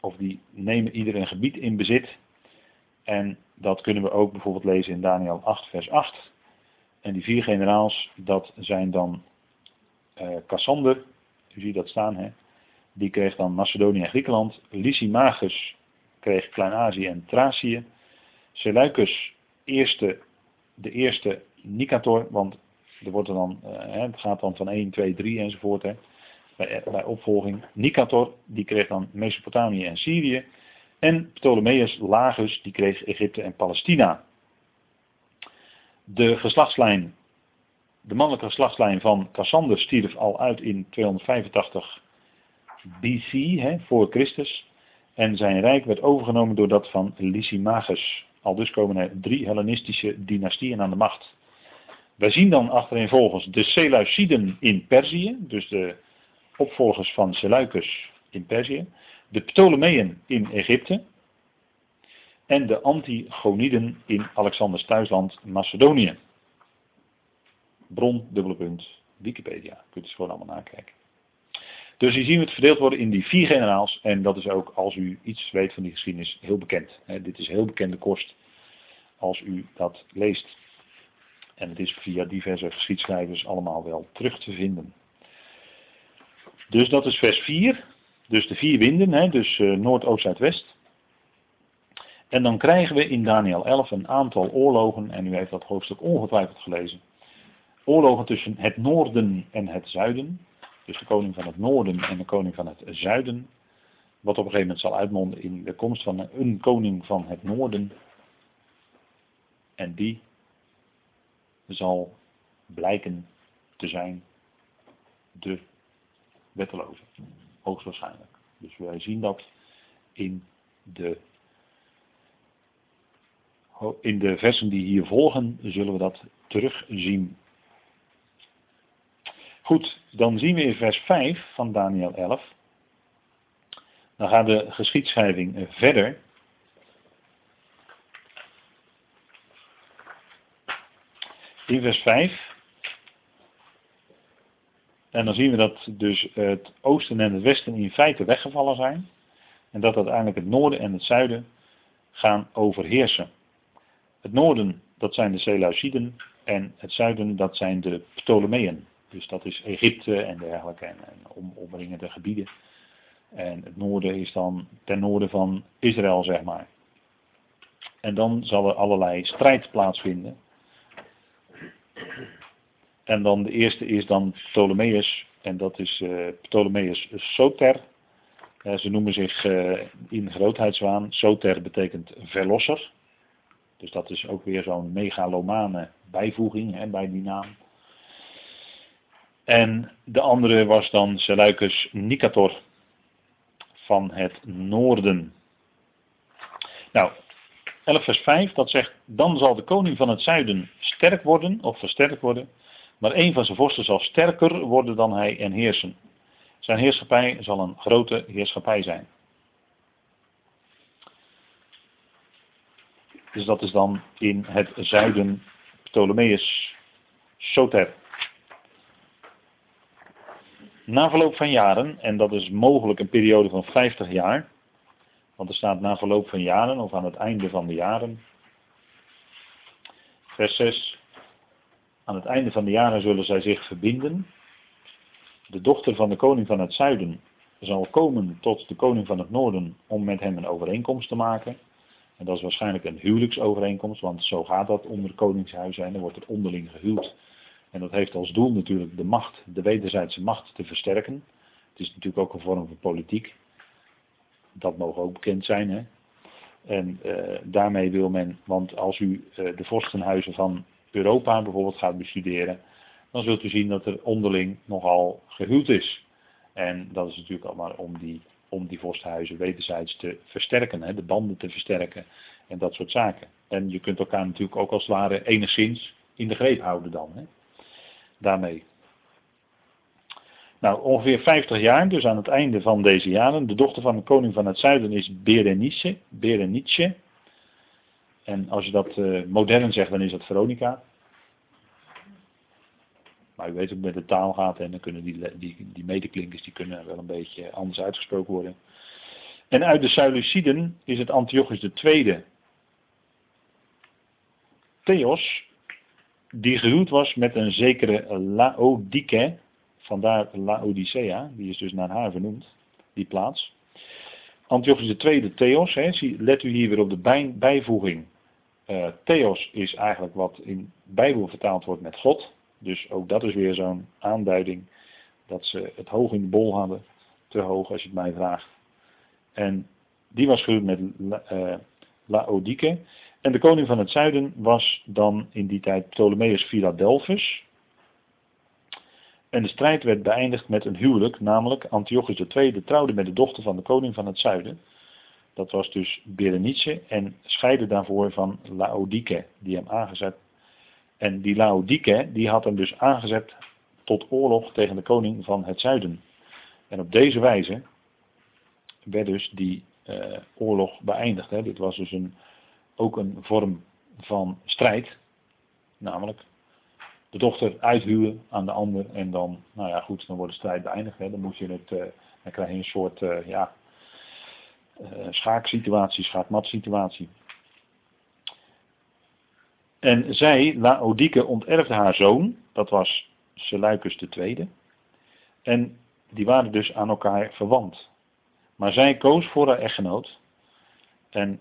Speaker 1: of die nemen ieder een gebied in bezit. En dat kunnen we ook bijvoorbeeld lezen in Daniel 8, vers 8. En die vier generaals, dat zijn dan Cassander, u ziet dat staan, hè? die kreeg dan Macedonië en Griekenland. Lysimachus kreeg Klein-Azië en Thracië. Seleucus, eerste, de eerste Nicator, want er wordt uh, het gaat dan van 1, 2, 3 enzovoort. Hè, bij, bij opvolging. Nicator, die kreeg dan Mesopotamië en Syrië. En Ptolemeus Lagus, die kreeg Egypte en Palestina. De De mannelijke geslachtslijn van Cassander stierf al uit in 285 BC, hè, voor Christus. En zijn rijk werd overgenomen door dat van Lysimachus. Al dus komen er drie Hellenistische dynastieën aan de macht. Wij zien dan achtereenvolgens de Seleuciden in Perzië, dus de opvolgers van Seleucus in Perzië, de Ptolemeën in Egypte en de Antigoniden in Alexanders thuisland Macedonië. Bron, dubbele punt, Wikipedia. Kunt u gewoon allemaal nakijken. Dus hier zien we het verdeeld worden in die vier generaals. En dat is ook, als u iets weet van die geschiedenis, heel bekend. dit is heel bekende kost als u dat leest. En het is via diverse geschiedschrijvers allemaal wel terug te vinden. Dus dat is vers 4. Dus de vier winden, hè, dus uh, noord, oost, zuid, west. En dan krijgen we in Daniel 11 een aantal oorlogen, en u heeft dat hoofdstuk ongetwijfeld gelezen. Oorlogen tussen het noorden en het zuiden. Dus de koning van het noorden en de koning van het zuiden. Wat op een gegeven moment zal uitmonden in de komst van een koning van het noorden. En die zal blijken te zijn de wetteloze. Hoogstwaarschijnlijk. Dus wij zien dat in de, in de versen die hier volgen, zullen we dat terugzien. Goed, dan zien we in vers 5 van Daniel 11. Dan gaat de geschiedschrijving verder. In vers 5. En dan zien we dat dus het oosten en het westen in feite weggevallen zijn. En dat uiteindelijk het noorden en het zuiden gaan overheersen. Het noorden, dat zijn de Seleuciden. En het zuiden, dat zijn de Ptolemeën. Dus dat is Egypte en dergelijke en, en om, omringende gebieden. En het noorden is dan ten noorden van Israël, zeg maar. En dan zal er allerlei strijd plaatsvinden. En dan de eerste is dan Ptolemeus. En dat is uh, Ptolemeus Soter. Uh, ze noemen zich uh, in grootheidswaan. Soter betekent verlosser. Dus dat is ook weer zo'n megalomane bijvoeging hè, bij die naam. En de andere was dan Seleucus Nicator van het noorden. Nou, 11 vers 5, dat zegt, dan zal de koning van het zuiden sterk worden, of versterkt worden, maar een van zijn vorsten zal sterker worden dan hij en heersen. Zijn heerschappij zal een grote heerschappij zijn. Dus dat is dan in het zuiden Ptolemeus Soter. Na verloop van jaren, en dat is mogelijk een periode van 50 jaar, want er staat na verloop van jaren of aan het einde van de jaren. Vers 6. Aan het einde van de jaren zullen zij zich verbinden. De dochter van de koning van het zuiden zal komen tot de koning van het noorden om met hem een overeenkomst te maken. En dat is waarschijnlijk een huwelijksovereenkomst, want zo gaat dat onder koningshuizen en dan wordt er onderling gehuwd. En dat heeft als doel natuurlijk de macht, de wederzijdse macht te versterken. Het is natuurlijk ook een vorm van politiek. Dat mogen ook bekend zijn. Hè? En uh, daarmee wil men, want als u uh, de vorstenhuizen van Europa bijvoorbeeld gaat bestuderen, dan zult u zien dat er onderling nogal gehuwd is. En dat is natuurlijk allemaal om die, om die vorstenhuizen wederzijds te versterken, hè? de banden te versterken en dat soort zaken. En je kunt elkaar natuurlijk ook als het ware enigszins in de greep houden dan. Hè? Daarmee. Nou, ongeveer 50 jaar, dus aan het einde van deze jaren. De dochter van de koning van het zuiden is Berenice. Berenice. En als je dat uh, modern zegt, dan is dat Veronica. Maar u weet ook met de taal gaat en dan kunnen die, die, die medeklinkers die kunnen wel een beetje anders uitgesproken worden. En uit de Seleuciden is het Antiochus II. Theos, die gehuwd was met een zekere Laodike, vandaar Laodicea, die is dus naar haar vernoemd, die plaats. Antiochus II, Theos, hè, let u hier weer op de bijvoeging. Uh, Theos is eigenlijk wat in Bijbel vertaald wordt met God. Dus ook dat is weer zo'n aanduiding dat ze het hoog in de bol hadden. Te hoog als je het mij vraagt. En die was gehuwd met uh, Laodike. En de koning van het zuiden was dan in die tijd Ptolemeus Philadelphus. En de strijd werd beëindigd met een huwelijk, namelijk Antiochus II trouwde met de dochter van de koning van het zuiden. Dat was dus Berenice en scheidde daarvoor van Laodike, die hem aangezet. En die Laodike, die had hem dus aangezet tot oorlog tegen de koning van het zuiden. En op deze wijze werd dus die uh, oorlog beëindigd. Hè. Dit was dus een, ook een vorm van strijd, namelijk de dochter uithuwen aan de ander en dan, nou ja goed, dan wordt de strijd beëindigd. Dan moet je het, uh, dan krijg je een soort, uh, ja, schaaksituatie, schaakmatsituatie. En zij, Laodike, onterfde haar zoon, dat was Seleucus II. En die waren dus aan elkaar verwant. Maar zij koos voor haar echtgenoot. En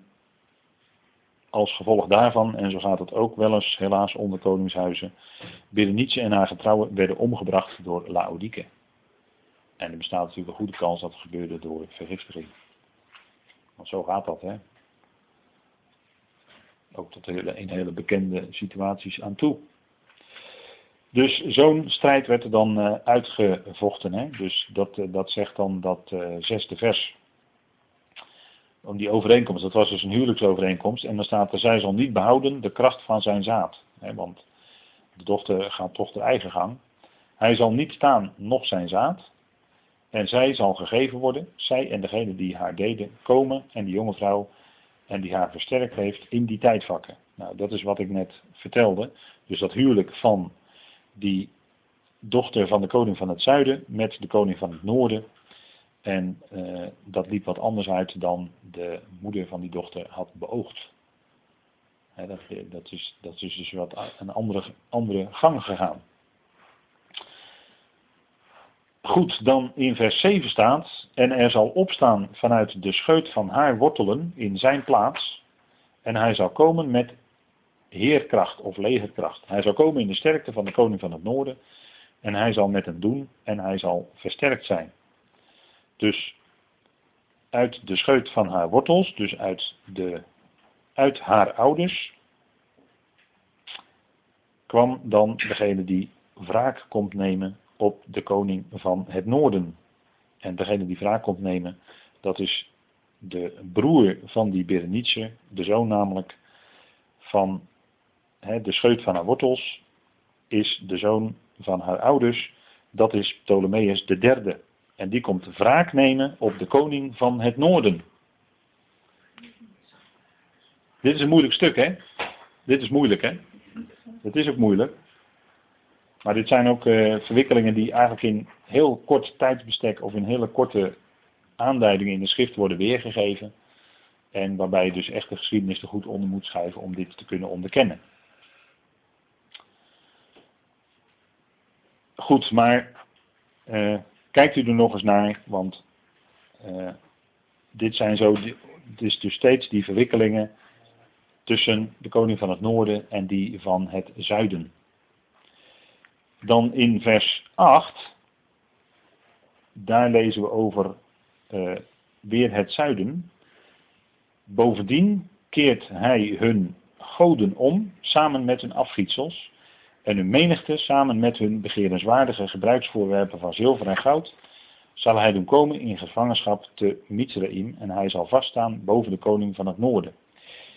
Speaker 1: als gevolg daarvan, en zo gaat het ook wel eens helaas onder koningshuizen, Berenice en haar getrouwen werden omgebracht door Laodike. En er bestaat natuurlijk een goede kans dat het gebeurde door vergiftiging. Want zo gaat dat, hè. Ook tot hele, in hele bekende situaties aan toe. Dus zo'n strijd werd er dan uh, uitgevochten. Hè? Dus dat, uh, dat zegt dan dat uh, zesde vers. Om die overeenkomst, dat was dus een huwelijksovereenkomst. En dan staat er, zij zal niet behouden de kracht van zijn zaad. Hè? Want de dochter gaat toch de eigen gang. Hij zal niet staan, nog zijn zaad. En zij zal gegeven worden, zij en degene die haar deden, komen en die jonge vrouw en die haar versterkt heeft in die tijdvakken. Nou, dat is wat ik net vertelde. Dus dat huwelijk van die dochter van de koning van het zuiden met de koning van het noorden. En uh, dat liep wat anders uit dan de moeder van die dochter had beoogd. dat, dat, is, dat is dus wat een andere, andere gang gegaan. Goed, dan in vers 7 staat, en er zal opstaan vanuit de scheut van haar wortelen in zijn plaats, en hij zal komen met heerkracht of legerkracht. Hij zal komen in de sterkte van de koning van het noorden, en hij zal met hem doen, en hij zal versterkt zijn. Dus uit de scheut van haar wortels, dus uit, de, uit haar ouders, kwam dan degene die wraak komt nemen op de koning van het noorden. En degene die wraak komt nemen, dat is de broer van die Berenice, de zoon namelijk van de scheut van haar wortels, is de zoon van haar ouders, dat is Ptolemeus de derde. En die komt wraak nemen op de koning van het noorden. Dit is een moeilijk stuk, hè? Dit is moeilijk, hè? Het is ook moeilijk. Maar dit zijn ook uh, verwikkelingen die eigenlijk in heel kort tijdsbestek of in hele korte aanduidingen in de schrift worden weergegeven. En waarbij je dus echt de geschiedenis er goed onder moet schrijven om dit te kunnen onderkennen. Goed, maar uh, kijkt u er nog eens naar, want uh, dit zijn zo, het is dus steeds die verwikkelingen tussen de koning van het noorden en die van het zuiden. Dan in vers 8, daar lezen we over uh, weer het zuiden. Bovendien keert hij hun goden om, samen met hun afgietsels, en hun menigte, samen met hun begerenswaardige gebruiksvoorwerpen van zilver en goud, zal hij doen komen in gevangenschap te Mitzraim, en hij zal vaststaan boven de koning van het noorden.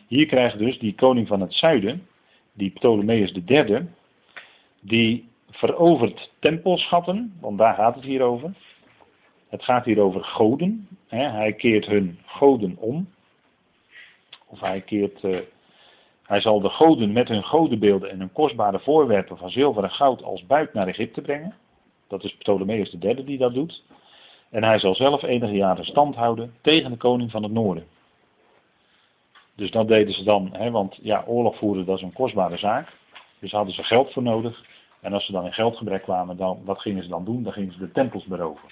Speaker 1: Hier krijgt dus die koning van het zuiden, die Ptolemeus III, die verovert tempelschatten, want daar gaat het hier over. Het gaat hier over goden. Hè. Hij keert hun goden om. Of hij keert, uh, hij zal de goden met hun godenbeelden en hun kostbare voorwerpen van zilver en goud als buit naar Egypte brengen. Dat is Ptolemeus III die dat doet. En hij zal zelf enige jaren stand houden tegen de koning van het noorden. Dus dat deden ze dan, hè, want ja, oorlog voeren dat is een kostbare zaak. Dus hadden ze geld voor nodig. En als ze dan in geldgebrek kwamen, dan, wat gingen ze dan doen? Dan gingen ze de tempels beroven.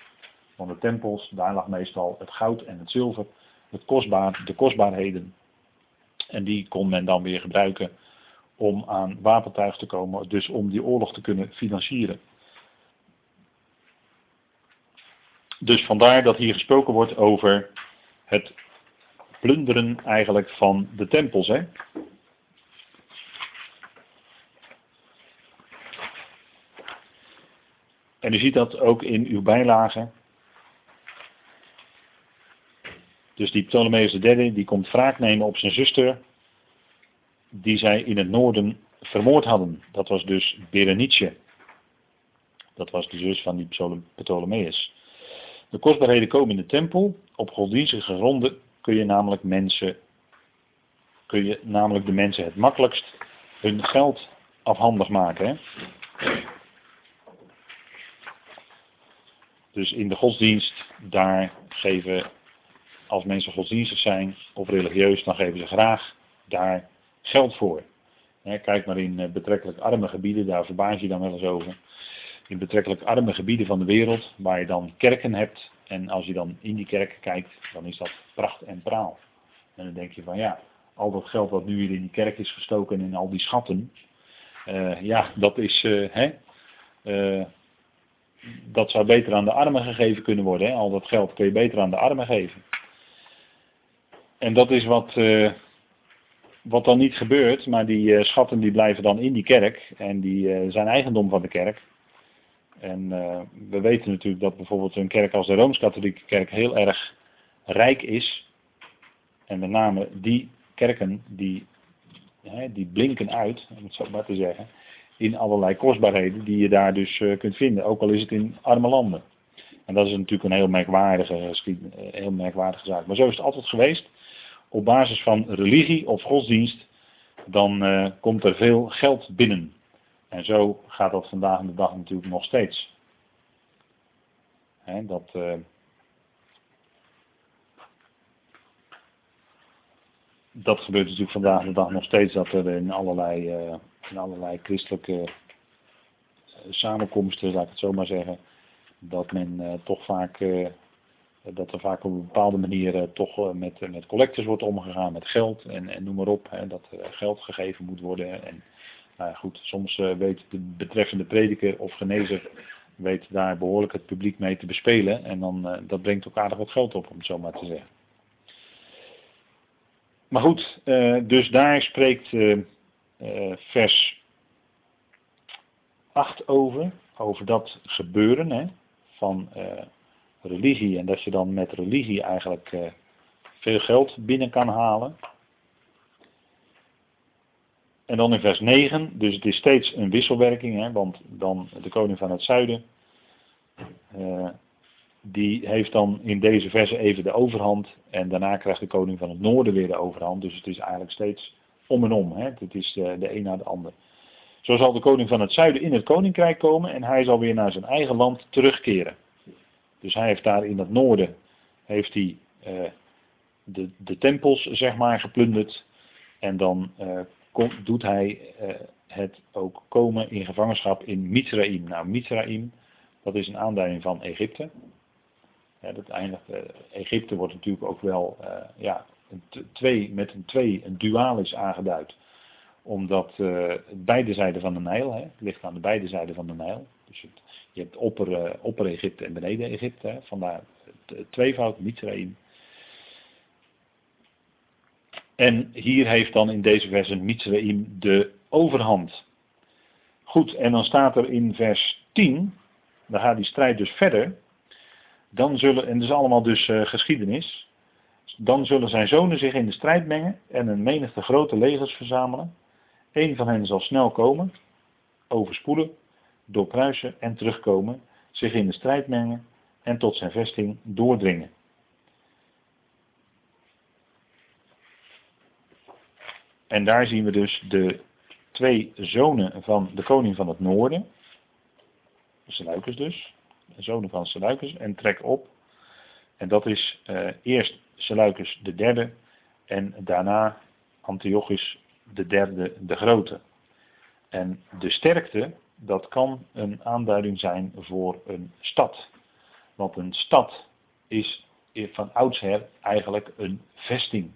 Speaker 1: Want de tempels, daar lag meestal het goud en het zilver, het kostbaar, de kostbaarheden. En die kon men dan weer gebruiken om aan wapentuig te komen, dus om die oorlog te kunnen financieren. Dus vandaar dat hier gesproken wordt over het plunderen eigenlijk van de tempels. Hè? En u ziet dat ook in uw bijlage. Dus die Ptolemeus III, die komt wraak nemen op zijn zuster, die zij in het noorden vermoord hadden. Dat was dus Berenice. Dat was de zus van die Ptolemeus. De kostbaarheden komen in de tempel. Op godsdienstige gronden kun je namelijk mensen, kun je namelijk de mensen het makkelijkst hun geld afhandig maken. Hè? Dus in de godsdienst, daar geven, als mensen godsdienstig zijn of religieus, dan geven ze graag daar geld voor. Kijk maar in eh, betrekkelijk arme gebieden, daar verbaas je dan wel eens over. In betrekkelijk arme gebieden van de wereld, waar je dan kerken hebt. En als je dan in die kerken kijkt, dan is dat pracht en praal. En dan denk je van ja, al dat geld wat nu in die kerk is gestoken en al die schatten. Uh, ja, dat is, uh, hè, dat zou beter aan de armen gegeven kunnen worden. Hè? Al dat geld kun je beter aan de armen geven. En dat is wat, wat dan niet gebeurt, maar die uh, schatten die blijven dan in die kerk en die uh, zijn eigendom van de kerk. En we weten natuurlijk dat bijvoorbeeld een kerk als de Rooms-Katholieke kerk heel erg rijk is. En met name die kerken die, hè, die blinken uit, om het zo maar te zeggen, in allerlei kostbaarheden die je daar dus kunt vinden, ook al is het in arme landen. En dat is natuurlijk een heel merkwaardige, heel merkwaardige zaak. Maar zo is het altijd geweest op basis van religie of godsdienst, dan uh, komt er veel geld binnen. En zo gaat dat vandaag de dag natuurlijk nog steeds. Dat, dat gebeurt natuurlijk vandaag de dag nog steeds, dat er in allerlei, in allerlei christelijke samenkomsten, laat ik het zo maar zeggen, dat men toch vaak dat er vaak op een bepaalde manier eh, toch eh, met, eh, met collectors wordt omgegaan, met geld en, en noem maar op. Hè, dat geld gegeven moet worden. En nou ja, goed, soms weet de betreffende prediker of genezer weet daar behoorlijk het publiek mee te bespelen. En dan, dat brengt ook aardig wat geld op, om het zo maar te zeggen. Maar goed, dus daar spreekt vers 8 over, over dat gebeuren hè, van religie en dat je dan met religie eigenlijk uh, veel geld binnen kan halen. En dan in vers 9, dus het is steeds een wisselwerking, hè, want dan de koning van het zuiden, die heeft dan in deze verse even de overhand en daarna krijgt de koning van het noorden weer de overhand. Dus het is eigenlijk steeds om en om, hè. het is de, de een na de ander. Zo zal de koning van het zuiden in het koninkrijk komen en hij zal weer naar zijn eigen land terugkeren. Dus hij heeft daar in het noorden heeft hij, uh, de, de tempels zeg maar geplunderd. En dan uh, doet hij het ook komen in gevangenschap in Mizraim. Nou, Mizraim, dat is een aanduiding van Egypte. Ja, dat eindigt, Egypte wordt natuurlijk ook wel ja, een met een twee, een duaal is aangeduid. Omdat beide zijden van de Nijl, hè, het ligt aan de beide zijden van de Nijl. Dus je hebt opper, uh, opper Egypte en beneden Egypte. Hè, vandaar het tweevoud, Mitzrayim. En hier heeft dan in deze versen Mitzrayim de overhand. Goed, en dan staat er in vers 10, dan gaat die strijd dus verder. Dan zullen, en dat is allemaal dus uh, geschiedenis. Dan zullen zijn zonen zich in de strijd mengen en een menigte grote legers verzamelen. Een van hen zal snel komen, overspoelen doorkruisen en terugkomen, zich in de strijd mengen en tot zijn vesting doordringen. En daar zien we dus de twee zonen van de koning van het noorden, Seleucus dus, de zonen van Seleucus, en trek op. En dat is uh, eerst Seleucus de derde en daarna Antiochus de derde de grote. En de sterkte dat kan een aanduiding zijn voor een stad. Want een stad is van oudsher eigenlijk een vesting.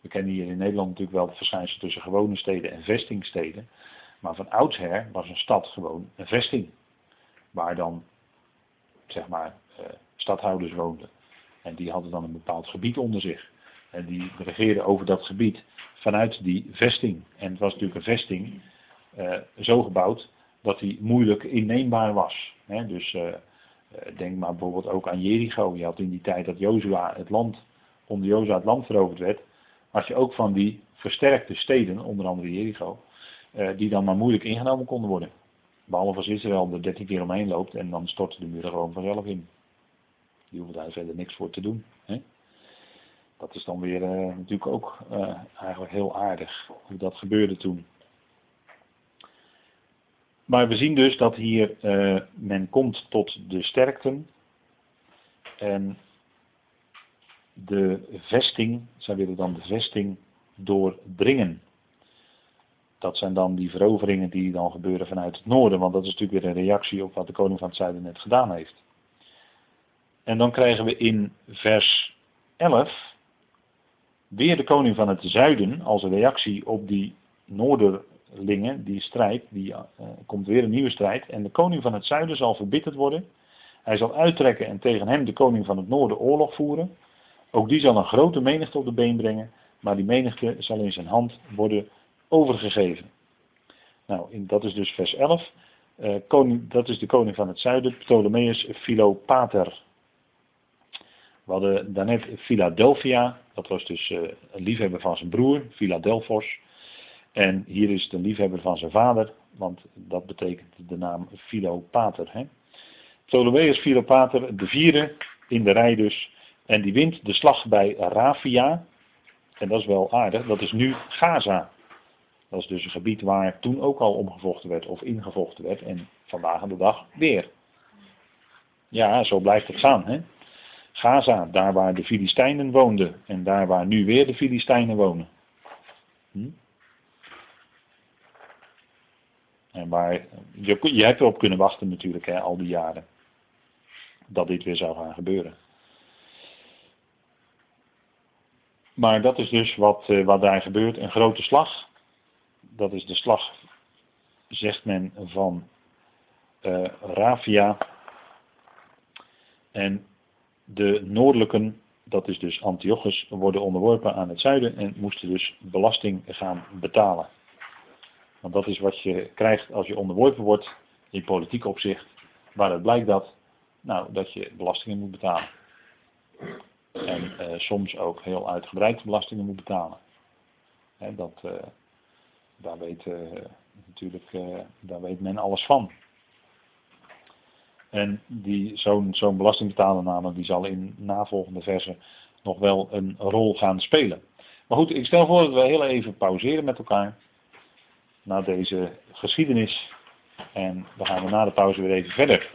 Speaker 1: We kennen hier in Nederland natuurlijk wel het verschijnsel tussen gewone steden en vestingsteden. Maar van oudsher was een stad gewoon een vesting. Waar dan, zeg maar, eh, stadhouders woonden. En die hadden dan een bepaald gebied onder zich. En die regeerden over dat gebied vanuit die vesting. En het was natuurlijk een vesting eh, zo gebouwd dat hij moeilijk inneembaar was. Dus uh, denk maar bijvoorbeeld ook aan Jericho. Je had in die tijd dat Jozua het land, onder Jozua het land veroverd werd, had je ook van die versterkte steden, onder andere Jericho, die dan maar moeilijk ingenomen konden worden. Behalve als Israël er 13 keer omheen loopt en dan storten de muren gewoon vanzelf in. Die hoeven daar verder niks voor te doen. Hè? Dat is dan weer uh, natuurlijk ook uh, eigenlijk heel aardig hoe dat gebeurde toen. Maar we zien dus dat hier uh, men komt tot de sterkten. En de vesting, zij willen dan de vesting doordringen. Dat zijn dan die veroveringen die dan gebeuren vanuit het noorden, want dat is natuurlijk weer een reactie op wat de koning van het zuiden net gedaan heeft. En dan krijgen we in vers 11 weer de koning van het zuiden als reactie op die noorderlingen, die strijd, die uh, komt weer een nieuwe strijd. En de koning van het zuiden zal verbitterd worden. Hij zal uittrekken en tegen hem de koning van het noorden oorlog voeren. Ook die zal een grote menigte op de been brengen, maar die menigte zal in zijn hand worden overgegeven. Nou, dat is dus vers 11. Uh, koning, dat is de koning van het zuiden, Ptolemeus Philopater. We hadden daarnet Philadelphia, dat was dus uh, een liefhebber van zijn broer, Philadelphos. En hier is het een liefhebber van zijn vader, want dat betekent de naam Philopater. Hè? Ptolemeus Philopater, de vierde in de rij dus. En die wint de slag bij Rafia. En dat is wel aardig, dat is nu Gaza. Dat is dus een gebied waar toen ook al omgevochten werd of ingevochten werd. En vandaag aan de dag weer. Ja, zo blijft het gaan. Hè? Gaza, daar waar de Filistijnen woonden. En daar waar nu weer de Filistijnen wonen. Hm? En waar, je, je hebt erop kunnen wachten natuurlijk, hè, al die jaren. Dat dit weer zou gaan gebeuren. Maar dat is dus wat, wat daar gebeurt. Een grote slag. Dat is de slag, zegt men, van uh, Ravia. En de noordelijken, dat is dus Antiochus, worden onderworpen aan het zuiden en moesten dus belasting gaan betalen. Want dat is wat je krijgt als je onderworpen wordt in politiek opzicht. Waaruit blijkt dat? Nou, dat je belastingen moet betalen. En uh, soms ook heel uitgebreid belastingen moet betalen. Dat, uh, daar, weet, uh, natuurlijk, daar weet men alles van. En zo'n zo'n belastingbetaler die zal in navolgende versen nog wel een rol gaan spelen. Maar goed, ik stel voor dat we heel even pauzeren met elkaar. Na deze geschiedenis. En dan gaan we na de pauze weer even verder.